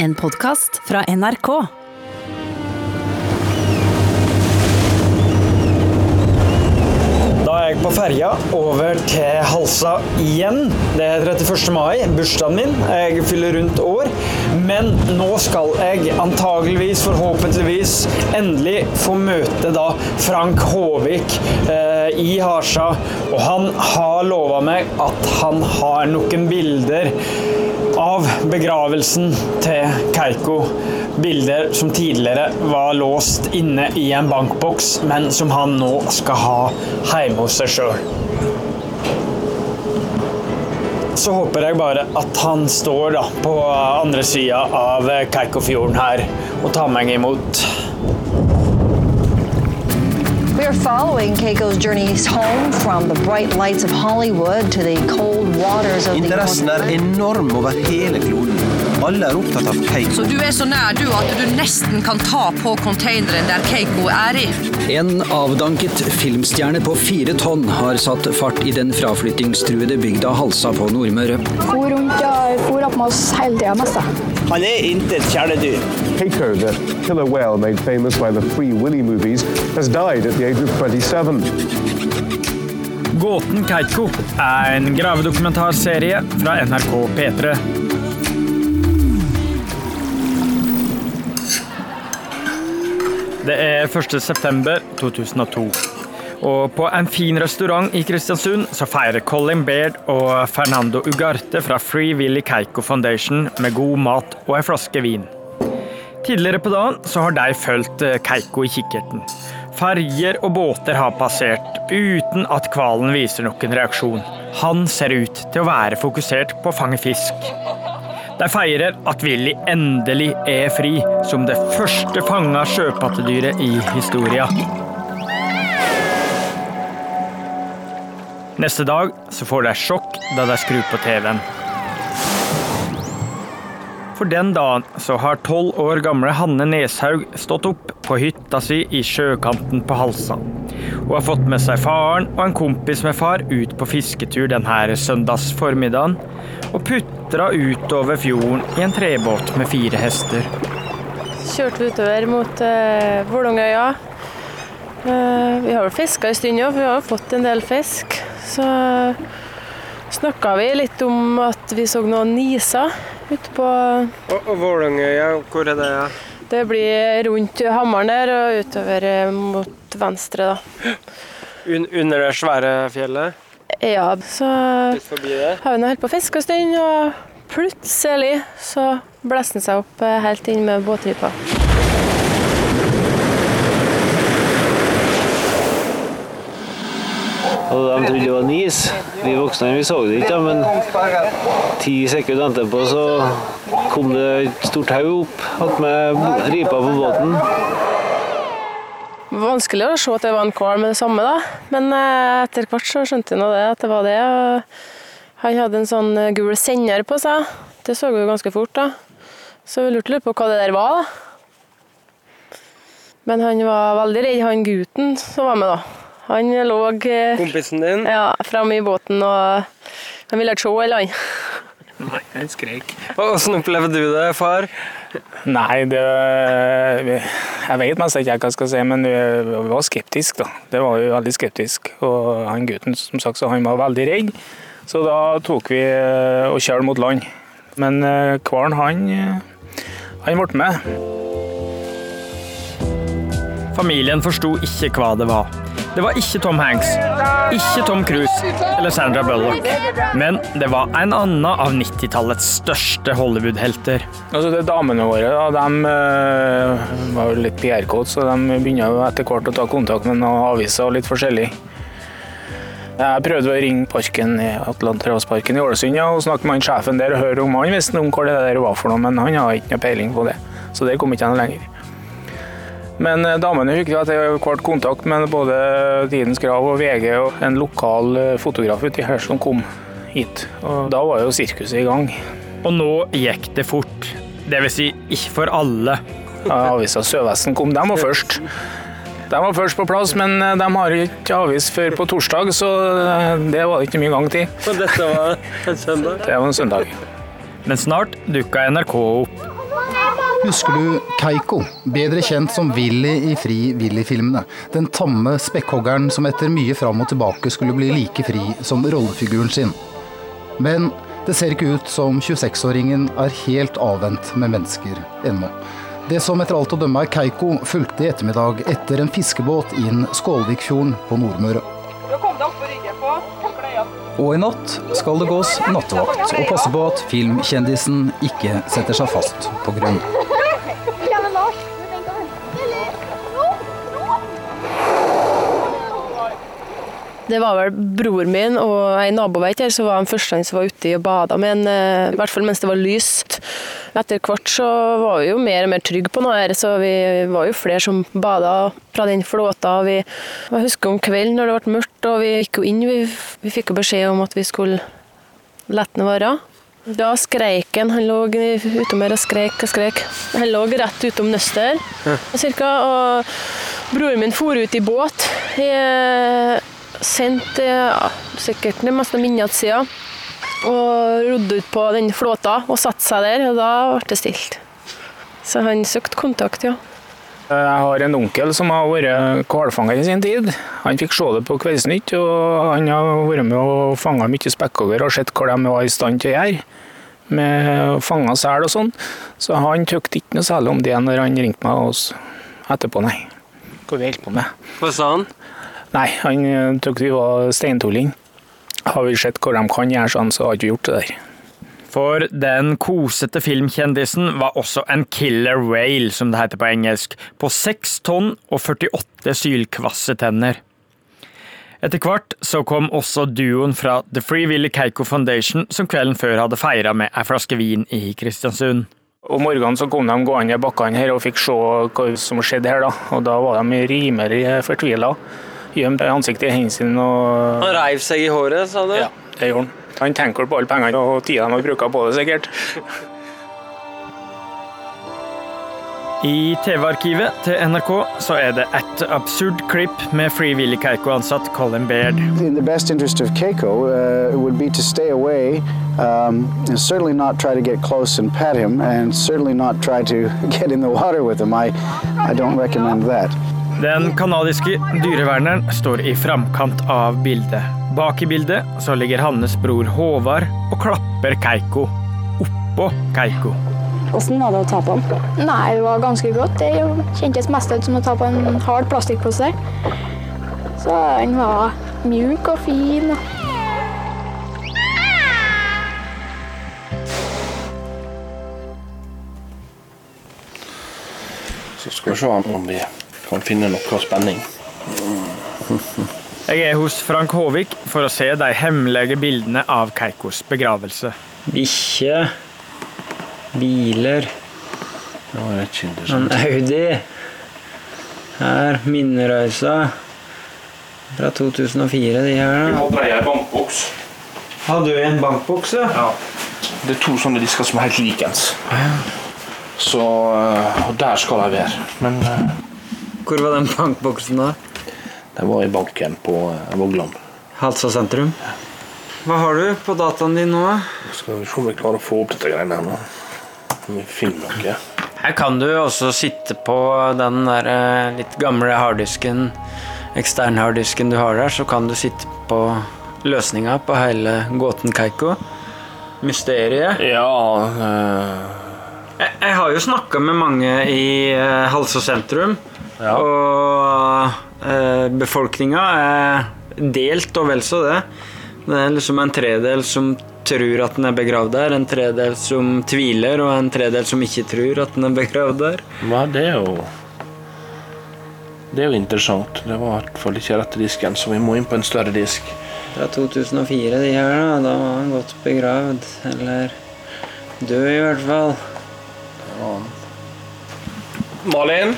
En podkast fra NRK. Da er jeg på ferja over til Halsa igjen. Det er 31. mai, bursdagen min. Jeg fyller rundt år. Men nå skal jeg antageligvis, forhåpentligvis, endelig få møte da Frank Håvik eh, i Harsa. Og han har lova meg at han har noen bilder av begravelsen til Keiko. Bilder som tidligere var låst inne i en bankboks, men som han nå skal ha hjemme hos seg sjøl. Så håper jeg bare at han står da på andre sida av Keikofjorden her og tar meg imot. We are following Keiko's journeys home from the bright lights of Hollywood to the cold waters of the Interessen er enorm over hele kloden. Alle er opptatt av Keiko. Så du er så nær du at du nesten kan ta på containeren der Keiko er i. En avdanket filmstjerne på fire tonn har satt fart i den fraflyttingstruede bygda Halsa på Nordmøre. for rundt og for opp med oss hele tida, mest. Han er intet kjæledyr. Keiko, the killer whale made famous by the Free Willy movies, has died at the age of 27. Gåten Keiko er en gravedokumentarserie fra NRK P3. Det er 1. september 2002. Og på en fin restaurant i Kristiansund så feirer Colin Baird og Fernando Ugarte fra Free Willy Keiko Foundation med god mat og ei flaske vin. Tidligere på dagen så har de fulgt eh, Keiko i kikkerten. Ferjer og båter har passert, uten at hvalen viser noen reaksjon. Han ser ut til å være fokusert på å fange fisk. De feirer at Willy endelig er fri, som det første fanga sjøpattedyret i historia. Neste dag så får de sjokk da de skrur på TV-en. For den dagen så har tolv år gamle Hanne Neshaug stått opp på hytta si i sjøkanten på Halsa. Hun har fått med seg faren og en kompis med far ut på fisketur denne søndagsformiddagen, og putra utover fjorden i en trebåt med fire hester. Kjørte utover mot uh, Vålongøya. Eh, vi har vel fiska en stund òg, for vi har jo fått en del fisk. Så snakka vi litt om at vi så noen niser ute på Og, og Vålongøya, hvor er det? Ja? Det blir rundt Hammeren der og utover eh, mot venstre, da. under det svære fjellet? Ja, så har vi nå holdt på å fiske en stund, og plutselig så blåser den seg opp eh, helt inn med båtripa. Og de trodde det var nis. Vi voksne vi så det ikke, men ti sekunder etterpå så kom det et stort haug opp attmed ripa på båten. Vanskelig å se at det var en hval med det samme, da. Men eh, etter hvert så skjønte jeg nå det, at det var det. Han hadde en sånn eh, gul sender på seg. Det så vi jo ganske fort, da. Så vi lurte litt på hva det der var, da. Men han var veldig redd, han gutten som var med, da. Han lå eh, Kompisen din? ja, framme i båten og han ville ikke se, eller han. Nei, han skrek. Hvordan opplevde du det, far? Nei, det Jeg vet mest ikke hva jeg skal si, men vi var skeptiske, da. Det var jo veldig skeptisk. Og han gutten, som sagt, så han var veldig redd. Så da tok vi eh, og kjørte mot land. Men hvalen, han, eh, han ble med. Familien forsto ikke hva det var. Det var ikke Tom Hanks, ikke Tom Cruise eller Sandra Bullock. Men det var en annen av 90-tallets største Hollywood-helter. Altså, Damene våre da, de eh, var jo litt PR-kåte, så de begynner etter hvert å ta kontakt med noen aviser og litt forskjellig. Jeg prøvde å ringe parken i Atlanterhavsparken i Ålesund ja, og snakke med han sjefen der og høre om han visste noe om hva det der var for noe, men han har ikke noe peiling på det. Så der kom ikke noe lenger. Men eh, damene fikk jo etter hvert kontakt med både Tidens Grav og VG og en lokal eh, fotograf uti her som kom hit. Og da var jo sirkuset i gang. Og nå gikk det fort. Det vil si, ikke for alle. Ja, Avisa Sørvesten kom, de var først. De var først på plass, men eh, de har ikke avis før på torsdag, så det var det ikke mye gang til. Og dette var en søndag? Det var en søndag. Men snart dukka NRK opp. Husker du Keiko, bedre kjent som Willy i Fri Willy-filmene? Den tamme spekkhoggeren som etter mye fram og tilbake skulle bli like fri som rollefiguren sin. Men det ser ikke ut som 26-åringen er helt avvent med mennesker ennå. Det som etter alt å dømme er Keiko, fulgte i ettermiddag etter en fiskebåt inn Skålvikfjorden på Nordmøre. Og i natt skal det gås nattevakt og passe på at filmkjendisen ikke setter seg fast på grunn. Det var vel bror min og ei naboveit her som var han første som var ute og bada med en, eh, i hvert fall mens det var lyst. Etter hvert så var vi jo mer og mer trygge på noe her, så vi var jo flere som bada fra den flåta. Vi, jeg husker om kvelden når det ble mørkt og vi gikk jo inn, vi, vi fikk jo beskjed om at vi skulle la den være. Da skreik han. Han lå utom her og skreik og skreik. Han lå rett utom nøstet her, cirka. Og broren min for ut i båt. Jeg sendte ja, sikkert det meste minnet siden. Og rodde ut på den flåta og satte seg der, og da ble det stilt. Så han søkte kontakt, ja. Jeg har en onkel som har vært hvalfanger i sin tid. Han fikk se det på Kveldsnytt, og han har vært med og fanga mye spekkhogger og sett hva de var i stand til å gjøre. Med fanga sel og sånn. Så han tykte ikke noe særlig om det når han ringte meg oss etterpå, nei. Hva vi holdt på med. Hva sa han? Nei, han tykte vi var steintulling. Har vi sett hva de kan gjøre sånn, så har ikke vi gjort det der. For den kosete filmkjendisen var også en killer whale, som det heter på engelsk, på 6 tonn og 48 sylkvasse tenner. Etter hvert så kom også duoen fra The Free Willy Keiko Foundation, som kvelden før hadde feira med ei flaske vin i Kristiansund. Om morgenen så kom de gående i bakkene her og fikk se hva som skjedde her. da. Og da var de rimelig fortvila. Gjemt ansiktet i hendene sine. Og... Han reiv seg i håret, sa du? Ja, det gjorde han. Han tenker på alle pengene og tida de har brukt på det, sikkert. I TV-arkivet til NRK så er det et absurd klipp med frivillig Keiko-ansatt Colin Baird. In the best interest of Keiko uh, would be to stay away, um, and certainly not try to get close and pet him, and certainly not try to get in the water with him. I, I don't recommend that. Den canadiske dyreverneren står i framkant av bildet. Bak i bildet så ligger hans bror Håvard og klapper Keiko. Oppå Keiko. Hvordan var det å ta på den? Nei, det var ganske godt. Det kjentes mest ut som å ta på en hard plastikkpose. Så den var mjuk og fin. Så skal vi se om vi kan finne noe spenning. Jeg er hos Frank Håvik for å se de hemmelige bildene av Keikos begravelse. Bikkje. Biler. Er En. Audi. Her, minnerøysa. Fra 2004, de her. Vi da. hadde ei bankboks. Har du en bankboks, Ja. Det er to sånne disker som er helt likens. Så eh, Og der skal de være. Men eh, Hvor var den bankboksen da? Den var i banken på eh, Vågland. Halsa sentrum. Hva har du på dataen din nå? Skal vi se om vi klarer å få opp dette greiene her nå. Om vi finner noe. Her kan du også sitte på den der eh, litt gamle harddisken, eksternharddisken du har der, så kan du sitte på løsninga på hele gåten Keiko. Mysteriet. Ja øh... Jeg, jeg har jo snakka med mange i uh, Halsa sentrum, og eh, befolkninga er delt og vel så det. Det er liksom en tredel som tror at den er begravd der, en tredel som tviler, og en tredel som ikke tror at den er begravd der. Ja, det er jo Det er jo interessant. Det var i hvert fall ikke rette disken, så vi må inn på en større disk. Fra 2004, de her, da. Da var han godt begravd. Eller død, i hvert fall. Malin?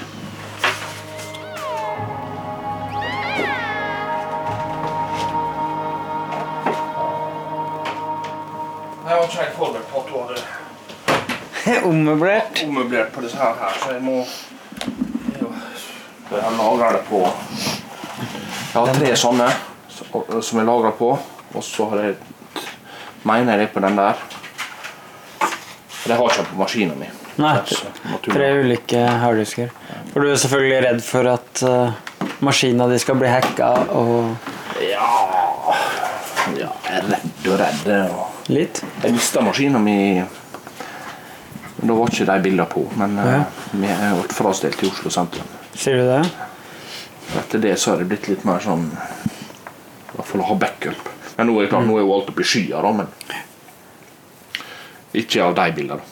Jeg ikke helt forberedt på at du hadde Ommøblert. ommøblert på disse her, her, så jeg må Jeg har det på Jeg har tre sånne som jeg lagrer på, og så har jeg mener jeg det på den der. For det har jeg ikke på maskinen min. Nei, tre ulike harddisker. For du er selvfølgelig redd for at uh, maskina di skal bli hacka og Ja Ja, jeg er redd og redd. Og Litt? Jeg mista maskina mi Da var ikke de bildene på, men eh, Ja. vi er ble frastilt i Oslo sentrum. Sier du det? Etter det så har det blitt litt mer sånn I hvert fall å ha backup. Men nå er det mm. nå er jo alt oppe i skya, da, men ikke av de bildene.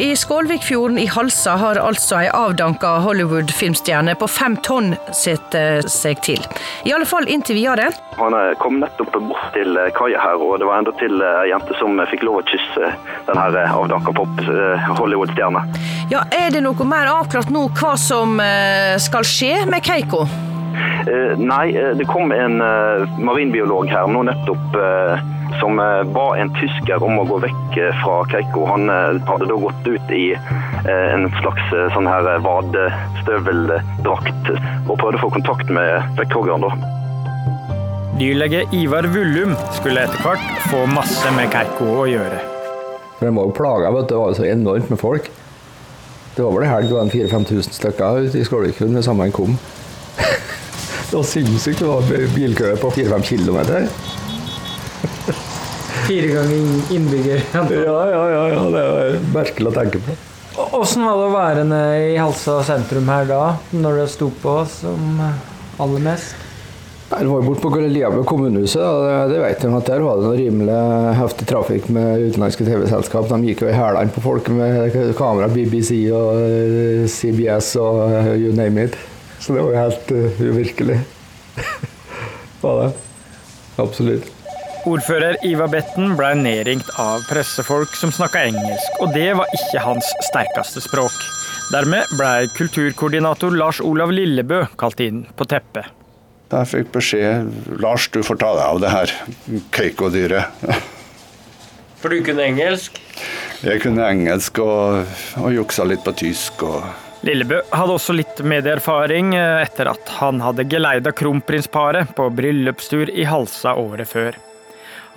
I Skålvikfjorden i Halsa har altså ei avdanka Hollywood-filmstjerne på fem tonn sett eh, seg til. I alle fall inntil videre. Han eh, kom nettopp bort til eh, kaia her, og det var endatil ei jente som fikk lov å kysse den her avdanka pop eh, Hollywood-stjerna. Ja, Er det noe mer avklart nå hva som skal skje med Keiko? Nei, det kom en marinbiolog her nå nettopp som eh, ba en tysker om å gå vekk eh, fra Keiko. Han eh, hadde da gått ut i en slags sånn her vadestøveldrakt og prøvde å få kontakt med vekkhoggeren. da. Dyrlege Ivar Vullum skulle etter hvert få masse med Keiko å gjøre. For Den var jo plaga, vet du. Det var jo så enormt med folk. Det var vel en helg det var 4000-5000 stykker ute i Skålvikfjorden med samme en kom. det var sinnssykt. Det var bilkø på 4-5 kilometer. Fire ganger innbygger. Ja, ja, ja, ja. Det er merkelig å tenke på. Åssen var det å være nede i Halsa sentrum her da, når det sto på som aller mest? Jeg var jo bort på Lillehammer kommunehuset. da. Det, det vet jeg at Der var det noe rimelig heftig trafikk med utenlandske TV-selskap. De gikk jo i hælene på folk med kamera, BBC og eh, CBS og eh, you name it. Så det var jo helt eh, uvirkelig. var det. Absolutt. Ordfører Ivar Betten ble nedringt av pressefolk som snakka engelsk, og det var ikke hans sterkeste språk. Dermed ble kulturkoordinator Lars Olav Lillebø kalt inn på teppet. Jeg fikk beskjed Lars, du får ta deg av det her Keiko-dyret. For du kunne engelsk? Jeg kunne engelsk og, og juksa litt på tysk. og Lillebø hadde også litt medieerfaring eh, etter at han hadde geleida kronprinsparet på bryllupstur i Halsa året før.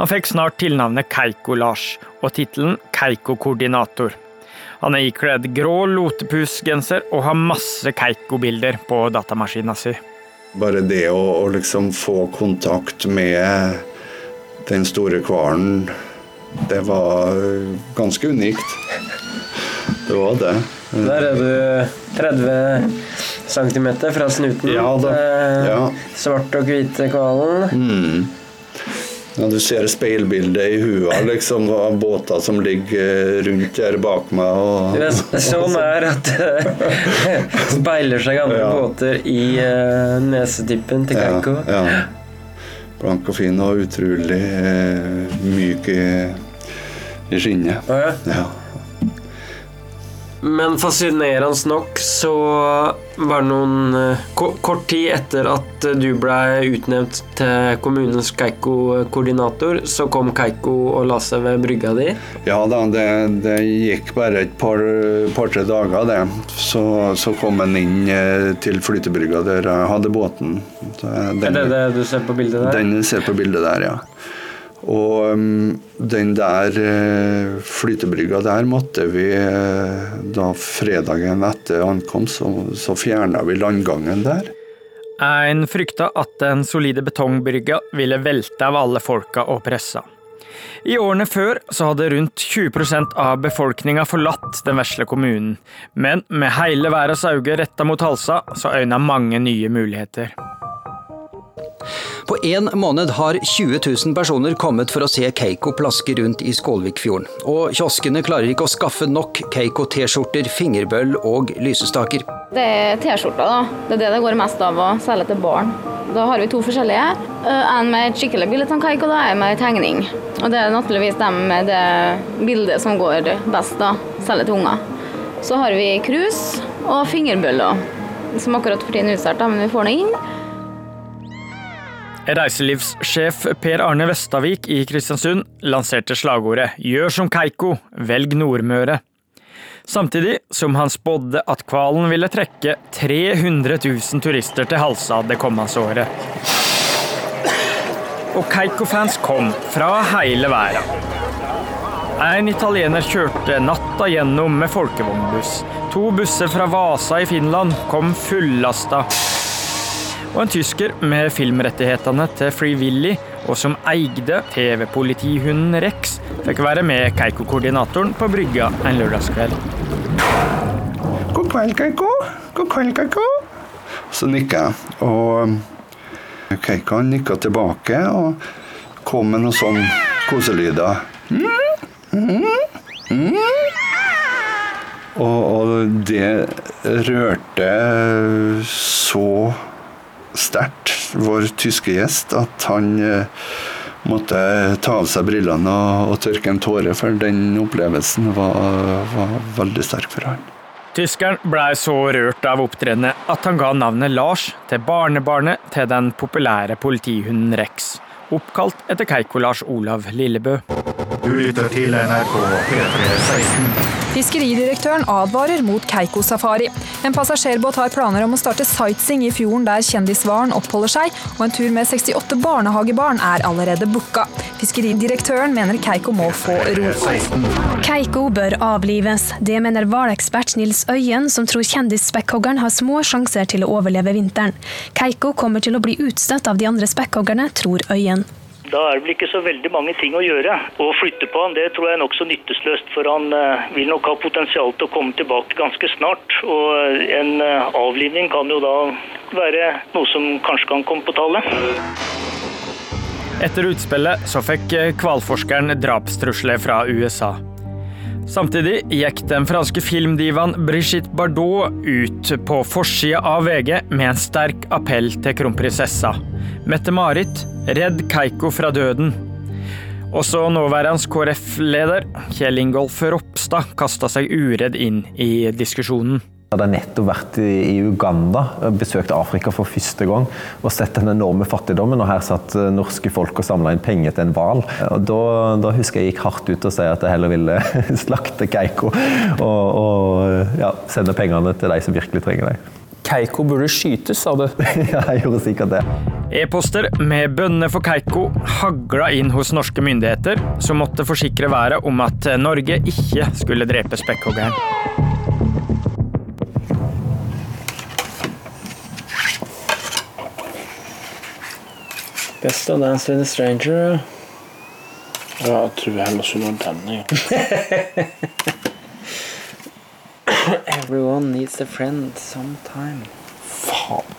Han fikk snart tilnavnet Keiko-Lars og tittelen Keiko-koordinator. Han er ikledd grå lotepusgenser og har masse Keiko-bilder på datamaskina si. Bare det å, å liksom få kontakt med den store hvalen, det var ganske unikt. Det var det. Der er du 30 cm fra snuten Ja til ja. svart og hvite hvalen. Mm. Ja, du ser speilbildet i huet liksom, av båter som ligger rundt der bak meg. Og, er så nær at det speiler seg andre Ja. båter i uh, nesetippen til Keiko. Ja, ja. Blank og fin og utrolig uh, myk i, i skinnet. Ja. Men fascinerende nok så var det noen eh, Kort tid etter at du ble utnevnt til kommunens Keiko-koordinator, så kom Keiko og la seg ved brygga di. Ja da, det, det gikk bare et par-tre par, dager, det. Så, så kom han inn eh, til flytebrygga der jeg hadde båten. Så, eh, Er det det du ser på bildet der? Den ser på bildet der, ja. Og um, den der uh, flytebrygga der måtte vi uh, da fredagen etter ankomst, så, så fjerna vi landgangen der. En frykta at den solide betongbrygga ville velte av alle folka og pressa. I årene før så hadde rundt 20% av befolkninga forlatt den vesle kommunen, men med hele verdens øyne retta mot Halsa, så øyna mange nye muligheter. På én måned har 20 000 personer kommet for å se Keiko plaske rundt i Skålvikfjorden. Og kioskene klarer ikke å skaffe nok Keiko-T-skjorter, fingerbøll og lysestaker. Det er T-skjorter, da. Det er det det går mest av å selge til barn. Da har vi to forskjellige. Eh, En med et skikkelig bilde av Keiko, da en med tegning. Og det er naturligvis dem med det bildet som går best, da. Selge til unger. Så har vi krus og fingerbøller, som akkurat for tiden er utsolgt, men vi får det inn. Reiselivssjef Per Arne Vestavik i Kristiansund lanserte slagordet 'Gjør som Keiko, velg Nordmøre'. Samtidig som han spådde at hvalen ville trekke 300 000 turister til Halsa det kommende året. og Keiko-fans kom fra hele verden. En italiener kjørte natta gjennom med folkevognbuss. To busser fra Vasa i Finland kom fullasta. Og en tysker med filmrettighetene til Free Willy, og som eide TV-politihunden Rex, fikk være med Keiko-koordinatoren på brygga en lørdagskveld. God kveld, Keiko. God kveld, Keiko. Så nikka jeg, og um, Keiko nikka tilbake og kom med noen sånn koselyder. Mm, mm. Og, og det rørte så sterkt vår tyske gjest at han eh, måtte ta av seg brillene og, og tørke en tåre, for den opplevelsen var, var veldig sterk for han. Tyskeren blei så rørt av opptredenet at han ga navnet Lars til barnebarnet til den populære politihunden Rex, oppkalt etter Keiko-Lars Olav Lillebø. Du lytter til NRK P316. Fiskeridirektøren advarer mot Keiko-safari. En passasjerbåt har planer om å starte sightseeing i fjorden der kjendishvalen oppholder seg, og en tur med 68 barnehagebarn er allerede booka. Fiskeridirektøren mener Keiko må få ro. Keiko bør avlives. Det mener hvalekspert Nils Øyen, som tror kjendisspekkhoggeren har små sjanser til å overleve vinteren. Keiko kommer til å bli utstøtt av de andre spekkhoggerne, tror Øyen. Da er det vel ikke så veldig mange ting å gjøre. Å flytte på han, det tror jeg er nokså nytteløst, for han eh, vil nok ha potensial til å komme tilbake ganske snart. Og en eh, avlivning kan jo da være noe som kanskje kan komme på tallet. Etter utspillet så fikk eh, hvalforskeren drapstrusler fra USA. Samtidig gikk den franske filmdivaen Brigitte Bardot ut på forsida av VG med en sterk appell til kronprinsessa. Mette-Marit, redd Keiko fra døden. Også nåværende KrF-leder Kjell Ingolf Ropstad kasta seg uredd inn i diskusjonen. Jeg hadde nettopp vært i Uganda, besøkt Afrika for første gang og sett den enorme fattigdommen. og Her satt eh, norske folk og samla inn penger til en hval. Da, da, husker jeg jeg gikk hardt ut og sa at jeg heller ville slakte Keiko og, og ja, sende pengene til de som virkelig trenger dem. Keiko burde skytes, sa du? ja, jeg gjorde sikkert det. E-poster med bønner for Keiko hagla inn hos norske myndigheter, som måtte forsikre været om at Norge ikke skulle drepe spekkhoggeren. Best of Dance with a Stranger. Ja, jeg tror jeg heller oss denne, den. Ja. Everyone needs a friend sometime. Faen.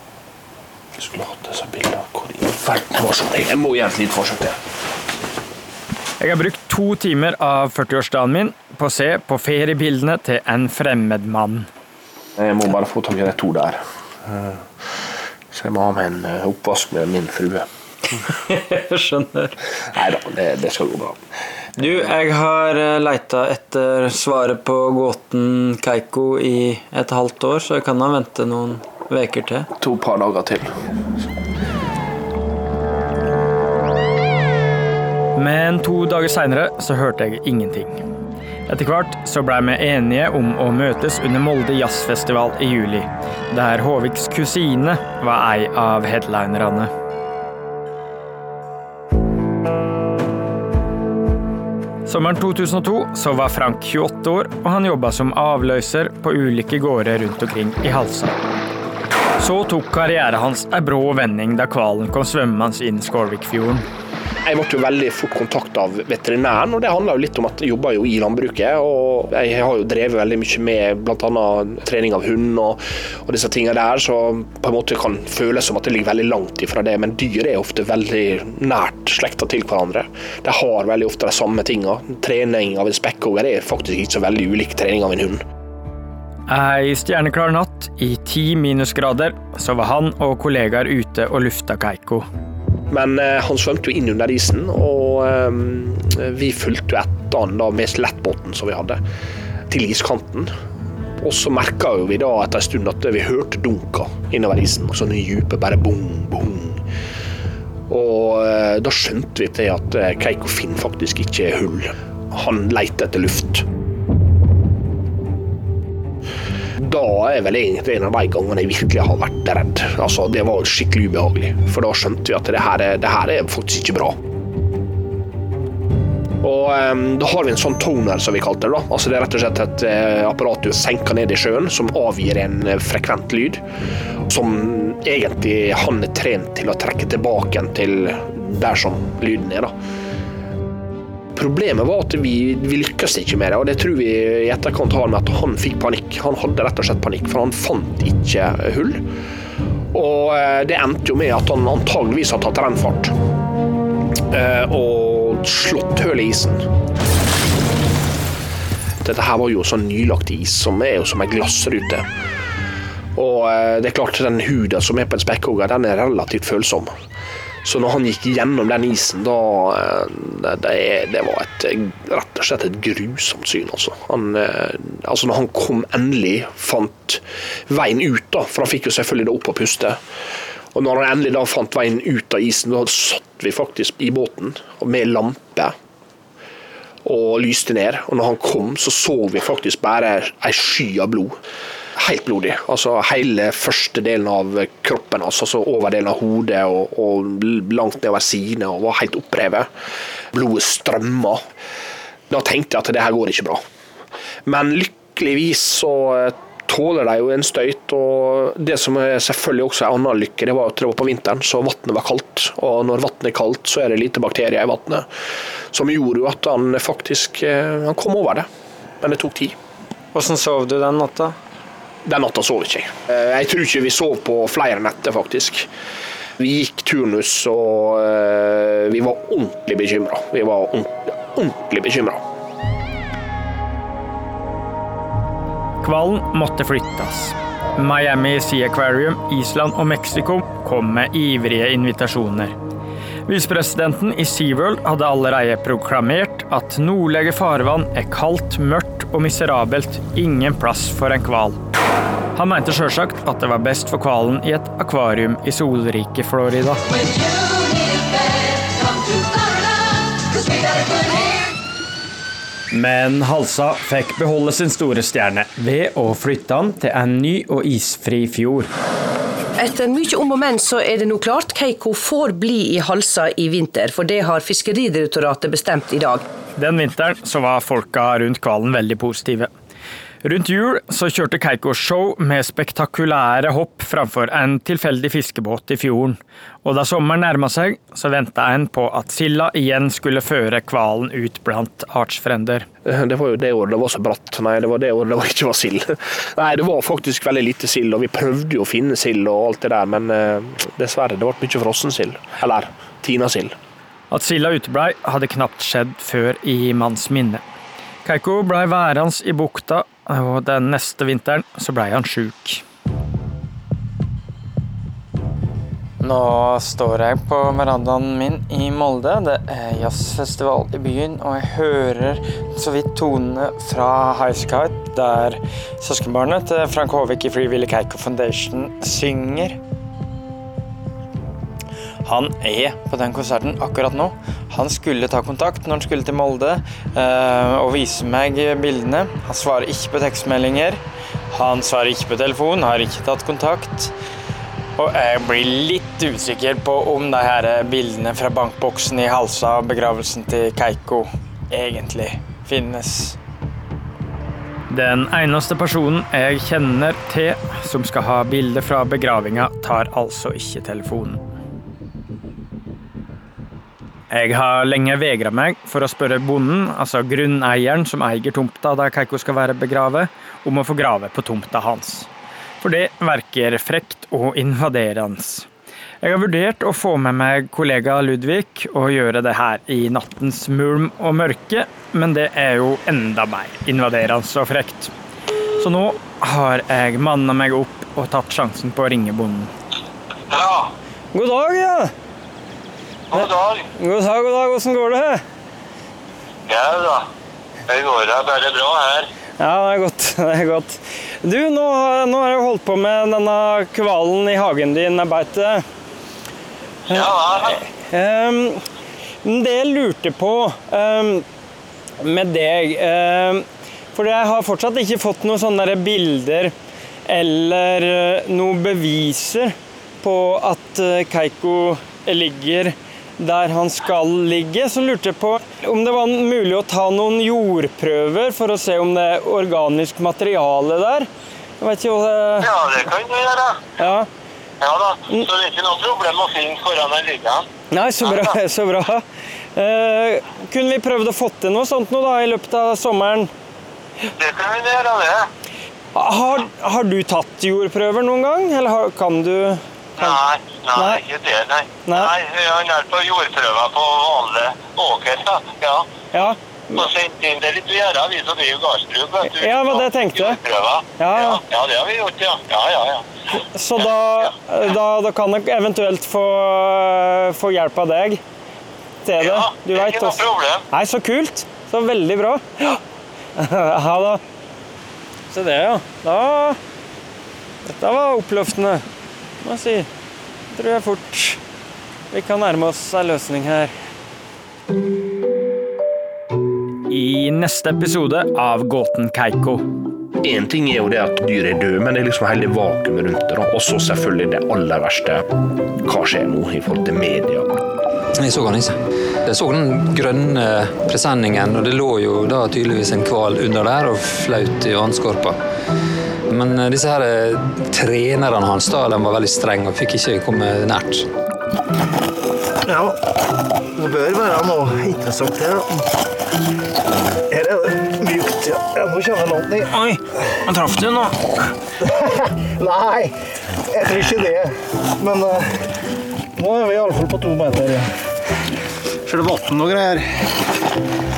Jeg skulle hatt disse bildene. Hvor i verden var sånn? Jeg må gjøre et lite forsøk til. Jeg har brukt to timer av 40-årsdagen min på å se på feriebildene til en fremmed mann. Jeg må bare få tak i de to der. Så jeg må ha med en eh, oppvask med min frue. Jeg skjønner. Nei da, det, det, skal gå bra. Du, jeg har eh, leita etter svaret på gåten Keiko i et halvt år, så jeg kan da vente noen uker til. To par dager til. Men to dager seinere så hørte jeg ingenting. Etter hvert så blei vi enige om å møtes under Molde jazzfestival i juli, der Håviks kusine var ei av headlinerne. Sommeren 2002 så var Frank 28 år, og han jobba som avløser på ulike gårder rundt omkring i Halsa. Så tok karrieren hans ei brå vending da hvalen kom svømmende inn Skårvikfjorden. Jeg ble jo veldig fort kontakta av veterinæren, og det handla litt om at jeg jobber jo i landbruket. og Jeg har jo drevet veldig mye med bl.a. trening av hund og, og, disse tingene der, så på en måte kan føles som at det ligger veldig langt ifra det. Men dyr er ofte veldig nært slekta til hverandre. De har veldig ofte de samme tinga. Trening av en spekkhogger er faktisk ikke så veldig ulik trening av en hund. Ei stjerneklar natt i ti minusgrader så var han og kollegaer ute og lufta Keiko. Men eh, han svømte jo inn under isen, og eh, vi fulgte etter han da med lettbåten som vi hadde, til iskanten. Og så merka vi da etter en stund at vi hørte dunka innover isen. Sånne dype bare bong, bong. Og eh, da skjønte vi til at Keiko Finn faktisk ikke hull. Han leter etter luft. Da er vel egentlig en av de gangene jeg virkelig har vært redd. Altså, det var skikkelig ubehagelig, for da skjønte vi at det her, er- det her er faktisk ikke bra. Og um, Da har vi en sånn toner, som vi kalte det. da. Altså Det er rett og slett et uh, apparat du senker ned i sjøen, som avgir en uh, frekvent lyd. Som egentlig han er trent til å trekke tilbake til der som lyden er. da. Problemet var at vi, vi lykkes ikke med det, og det tror vi i etterkant har med at han fikk panikk. Han hadde rett og slett panikk, for han fant ikke hull. Og eh, det endte jo med at han antageligvis har tatt rennfart eh, og slått hull i isen. Dette her var jo sånn nylagt is som er jo som ei glassrute. Og eh, det er klart den huden som er på en spekkhogger, den er relativt følsom. Så når han gikk gjennom den isen, da eh, Det, det, var et, rett og slett et grusomt syn, altså. Han, eh, altså når han kom endelig, fant veien ut, da, for han fikk jo selvfølgelig det opp og puste. Og når han endelig da fant veien ut av isen, da satt vi faktisk i båten med lampe og lyste ned. Og når han kom, så så vi faktisk bare ei sky av blod. Helt blodig. Altså hele første delen av kroppen altså, altså overdelen av hodet og, og langt nedover sidene, og var helt opprevet. Blodet strømma. Da tenkte jeg at det her går ikke bra. Men lykkeligvis så eh, tåler de jo en støyt. Og det som er selvfølgelig også en annen lykke, det var at det var på vinteren, så vannet var kaldt. Og når vannet er kaldt, så er det lite bakterier i vannet. Som gjorde jo at han faktisk eh, han kom over det. Men det tok tid. Hvordan sov du den natta? Den natta sov ikke jeg. Eh, Jeg tror ikke vi sov på flere netter, faktisk. Vi gikk turnus, og eh, vi var ordentlig bekymra. Vi var ordentlig, ordentlig bekymra. Kvalen måtte flyttes. Miami Sea Aquarium, Island og Mexico kom med ivrige invitasjoner. Visepresidenten i SeaWorld hadde allerede proklamert at nordlige farvann er kaldt, mørkt og miserabelt, ingen plass for en hval. Han mente sjølsagt at det var best for hvalen i et akvarium i solrike Florida. Men Halsa fikk beholde sin store stjerne ved å flytte han til en ny og isfri fjord. Etter mye om og men så er det nå klart Keiko får bli i Halsa i vinter, for det har Fiskeridirektoratet bestemt i dag. Den vinteren så var folka rundt hvalen veldig positive. Rundt jul så kjørte Keiko show med spektakulære hopp framfor en tilfeldig fiskebåt i fjorden. Og da sommeren nærma seg, så venta en på at silda igjen skulle føre hvalen ut blant artsfrender. Det var jo det året det var så bratt. Nei, det var det året det var ikke var sild. Nei, det var faktisk veldig lite sild, og vi prøvde jo å finne sild og alt det der, men eh, dessverre, det ble mye frossensild. Eller tinasild. At silda uteblei, hadde knapt skjedd før i manns minne. Keiko blei værende i bukta, og den neste vinteren så blei han sjuk. Nå står jeg på verandaen min i Molde. Det er jazzfestival i byen, og jeg hører så vidt tonene fra Highskite, der søskenbarnet til Frank Håvik i Frivillig Keiko Foundation synger. Han er på den konserten akkurat nå. Han skulle ta kontakt når han skulle til Molde eh, og vise meg bildene. Han svarer ikke på tekstmeldinger. Han svarer ikke på telefon, har ikke tatt kontakt. Og jeg blir litt usikker på om de her bildene fra bankboksen i Halsa og begravelsen til Keiko egentlig finnes. Den eneste personen jeg kjenner til som skal ha bilde fra begravinga, tar altså ikke telefonen. Jeg har lenge vegra meg for å spørre bonden, altså grunneieren som eier tomta der Keiko skal være begravet, om å få grave på tomta hans. For det verker frekt og invaderende. Jeg har vurdert å få med meg kollega Ludvig og gjøre det her i nattens mulm og mørke, men det er jo enda mer invaderende og frekt. Så nå har jeg manna meg opp og tatt sjansen på å ringe bonden. Ja, God dag, ja. God dag. God dag, god dag. Åssen går det? Ja da. Det går da bare bra her. Ja, det er godt. det er godt. Du, nå, nå har jeg holdt på med denne kvalen i hagen din, jeg beit det. Ja, Um, det jeg lurte på um, med deg um, For jeg har fortsatt ikke fått noen sånne bilder eller eh, noen beviser på at eh, Keiko ligger der han skal ligge, så lurte jeg på om det var mulig å ta noen jordprøver for å se om det er organisk materiale der. Jeg vet ikke hva det Ja, det kan du gjøre. Ja. Ja da. Så det er ikke noe problem å finne hvor han ligger. Nei, så bra. Så bra. Eh, kunne vi prøvd å få til noe sånt nå da, i løpet av sommeren? Det kan vi gjøre, det. Har, har du tatt jordprøver noen gang, eller har, kan du Nei, nei, ikke det, nei. Nei, han er på jordprøver på vanlig åker, da. Ja. Ja. Og sendt inn det litt å gjøre, vi som driver gardsbruk. Ja, det var det jeg tenkte. Jordprøver. Ja, ja. Ja, det har vi gjort, ja. Ja, ja, ja. Så da, da, da kan jeg eventuelt få, få hjelp av deg til det. Du det er vet ikke noe problem. Nei, så kult. Så veldig bra. Ja, ja da. Se det, ja. Da Dette var oppløftende, må jeg si. Tror jeg fort vi kan nærme oss en løsning her. I neste episode av Gåten Keiko. Én ting er jo det at dyr er døde, men det er liksom hele vakuumet rundt det. Og så selvfølgelig det aller verste. Hva skjer nå i forhold til media? Jeg så han ikke. Jeg så den grønne presenningen, og det lå jo da tydeligvis en hval under der og flaut i vannskorpa. Men eh, disse her eh, trenerne hans da, de var veldig strenge og fikk ikke komme nært. Ja, det bør være noe interessant her. Her er det mjukt. Ja, nå kommer langt ned. Oi, jeg traff du nå. Nei, jeg tror ikke det. Men uh, nå er vi iallfall på to meter. Ja. Ser du vann og greier?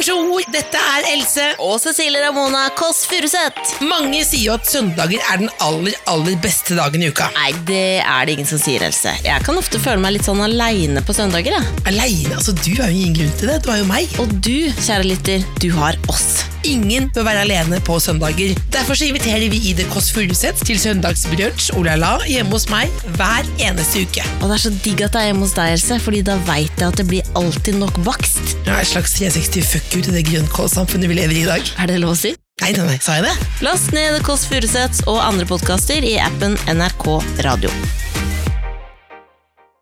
Bonjour, dette er Else og Cecilie Ramona Kåss Furuseth. Mange sier jo at søndager er den aller, aller beste dagen i uka. Nei, det er det ingen som sier, Else. Jeg kan ofte føle meg litt sånn aleine på søndager. jeg. Aleine? Altså, du har jo ingen grunn til det. Du har jo meg. Og du, kjære lytter, du har oss. Ingen bør være alene på søndager. Derfor så inviterer vi i The Kåss Furuseth til søndagsbrunsj olala hjemme hos meg hver eneste uke. Og det er så digg at det er hjemme hos deg, Else, fordi da veit jeg at det blir alltid nok bakst. Det er et slags 360 fuck you til det grønnkålsamfunnet vi lever i i dag. Er det lov å si? Nei, nei, nei, sa jeg det? Last ned Kåss Furuseths og andre podkaster i appen NRK Radio.